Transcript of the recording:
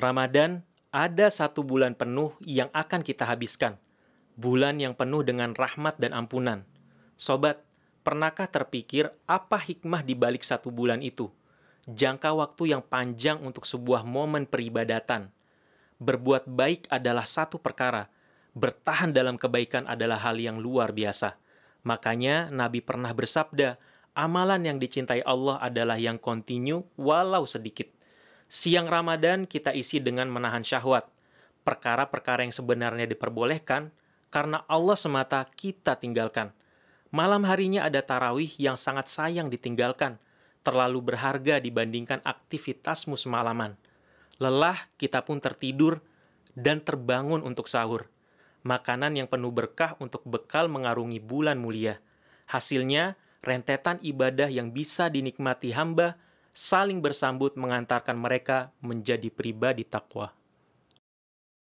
Ramadan ada satu bulan penuh yang akan kita habiskan. Bulan yang penuh dengan rahmat dan ampunan. Sobat, pernahkah terpikir apa hikmah di balik satu bulan itu? Jangka waktu yang panjang untuk sebuah momen peribadatan. Berbuat baik adalah satu perkara, bertahan dalam kebaikan adalah hal yang luar biasa. Makanya Nabi pernah bersabda, amalan yang dicintai Allah adalah yang kontinu walau sedikit. Siang Ramadan kita isi dengan menahan syahwat. Perkara-perkara yang sebenarnya diperbolehkan, karena Allah semata kita tinggalkan. Malam harinya ada tarawih yang sangat sayang ditinggalkan, terlalu berharga dibandingkan aktivitasmu semalaman. Lelah, kita pun tertidur dan terbangun untuk sahur. Makanan yang penuh berkah untuk bekal mengarungi bulan mulia. Hasilnya, rentetan ibadah yang bisa dinikmati hamba saling bersambut mengantarkan mereka menjadi pribadi takwa.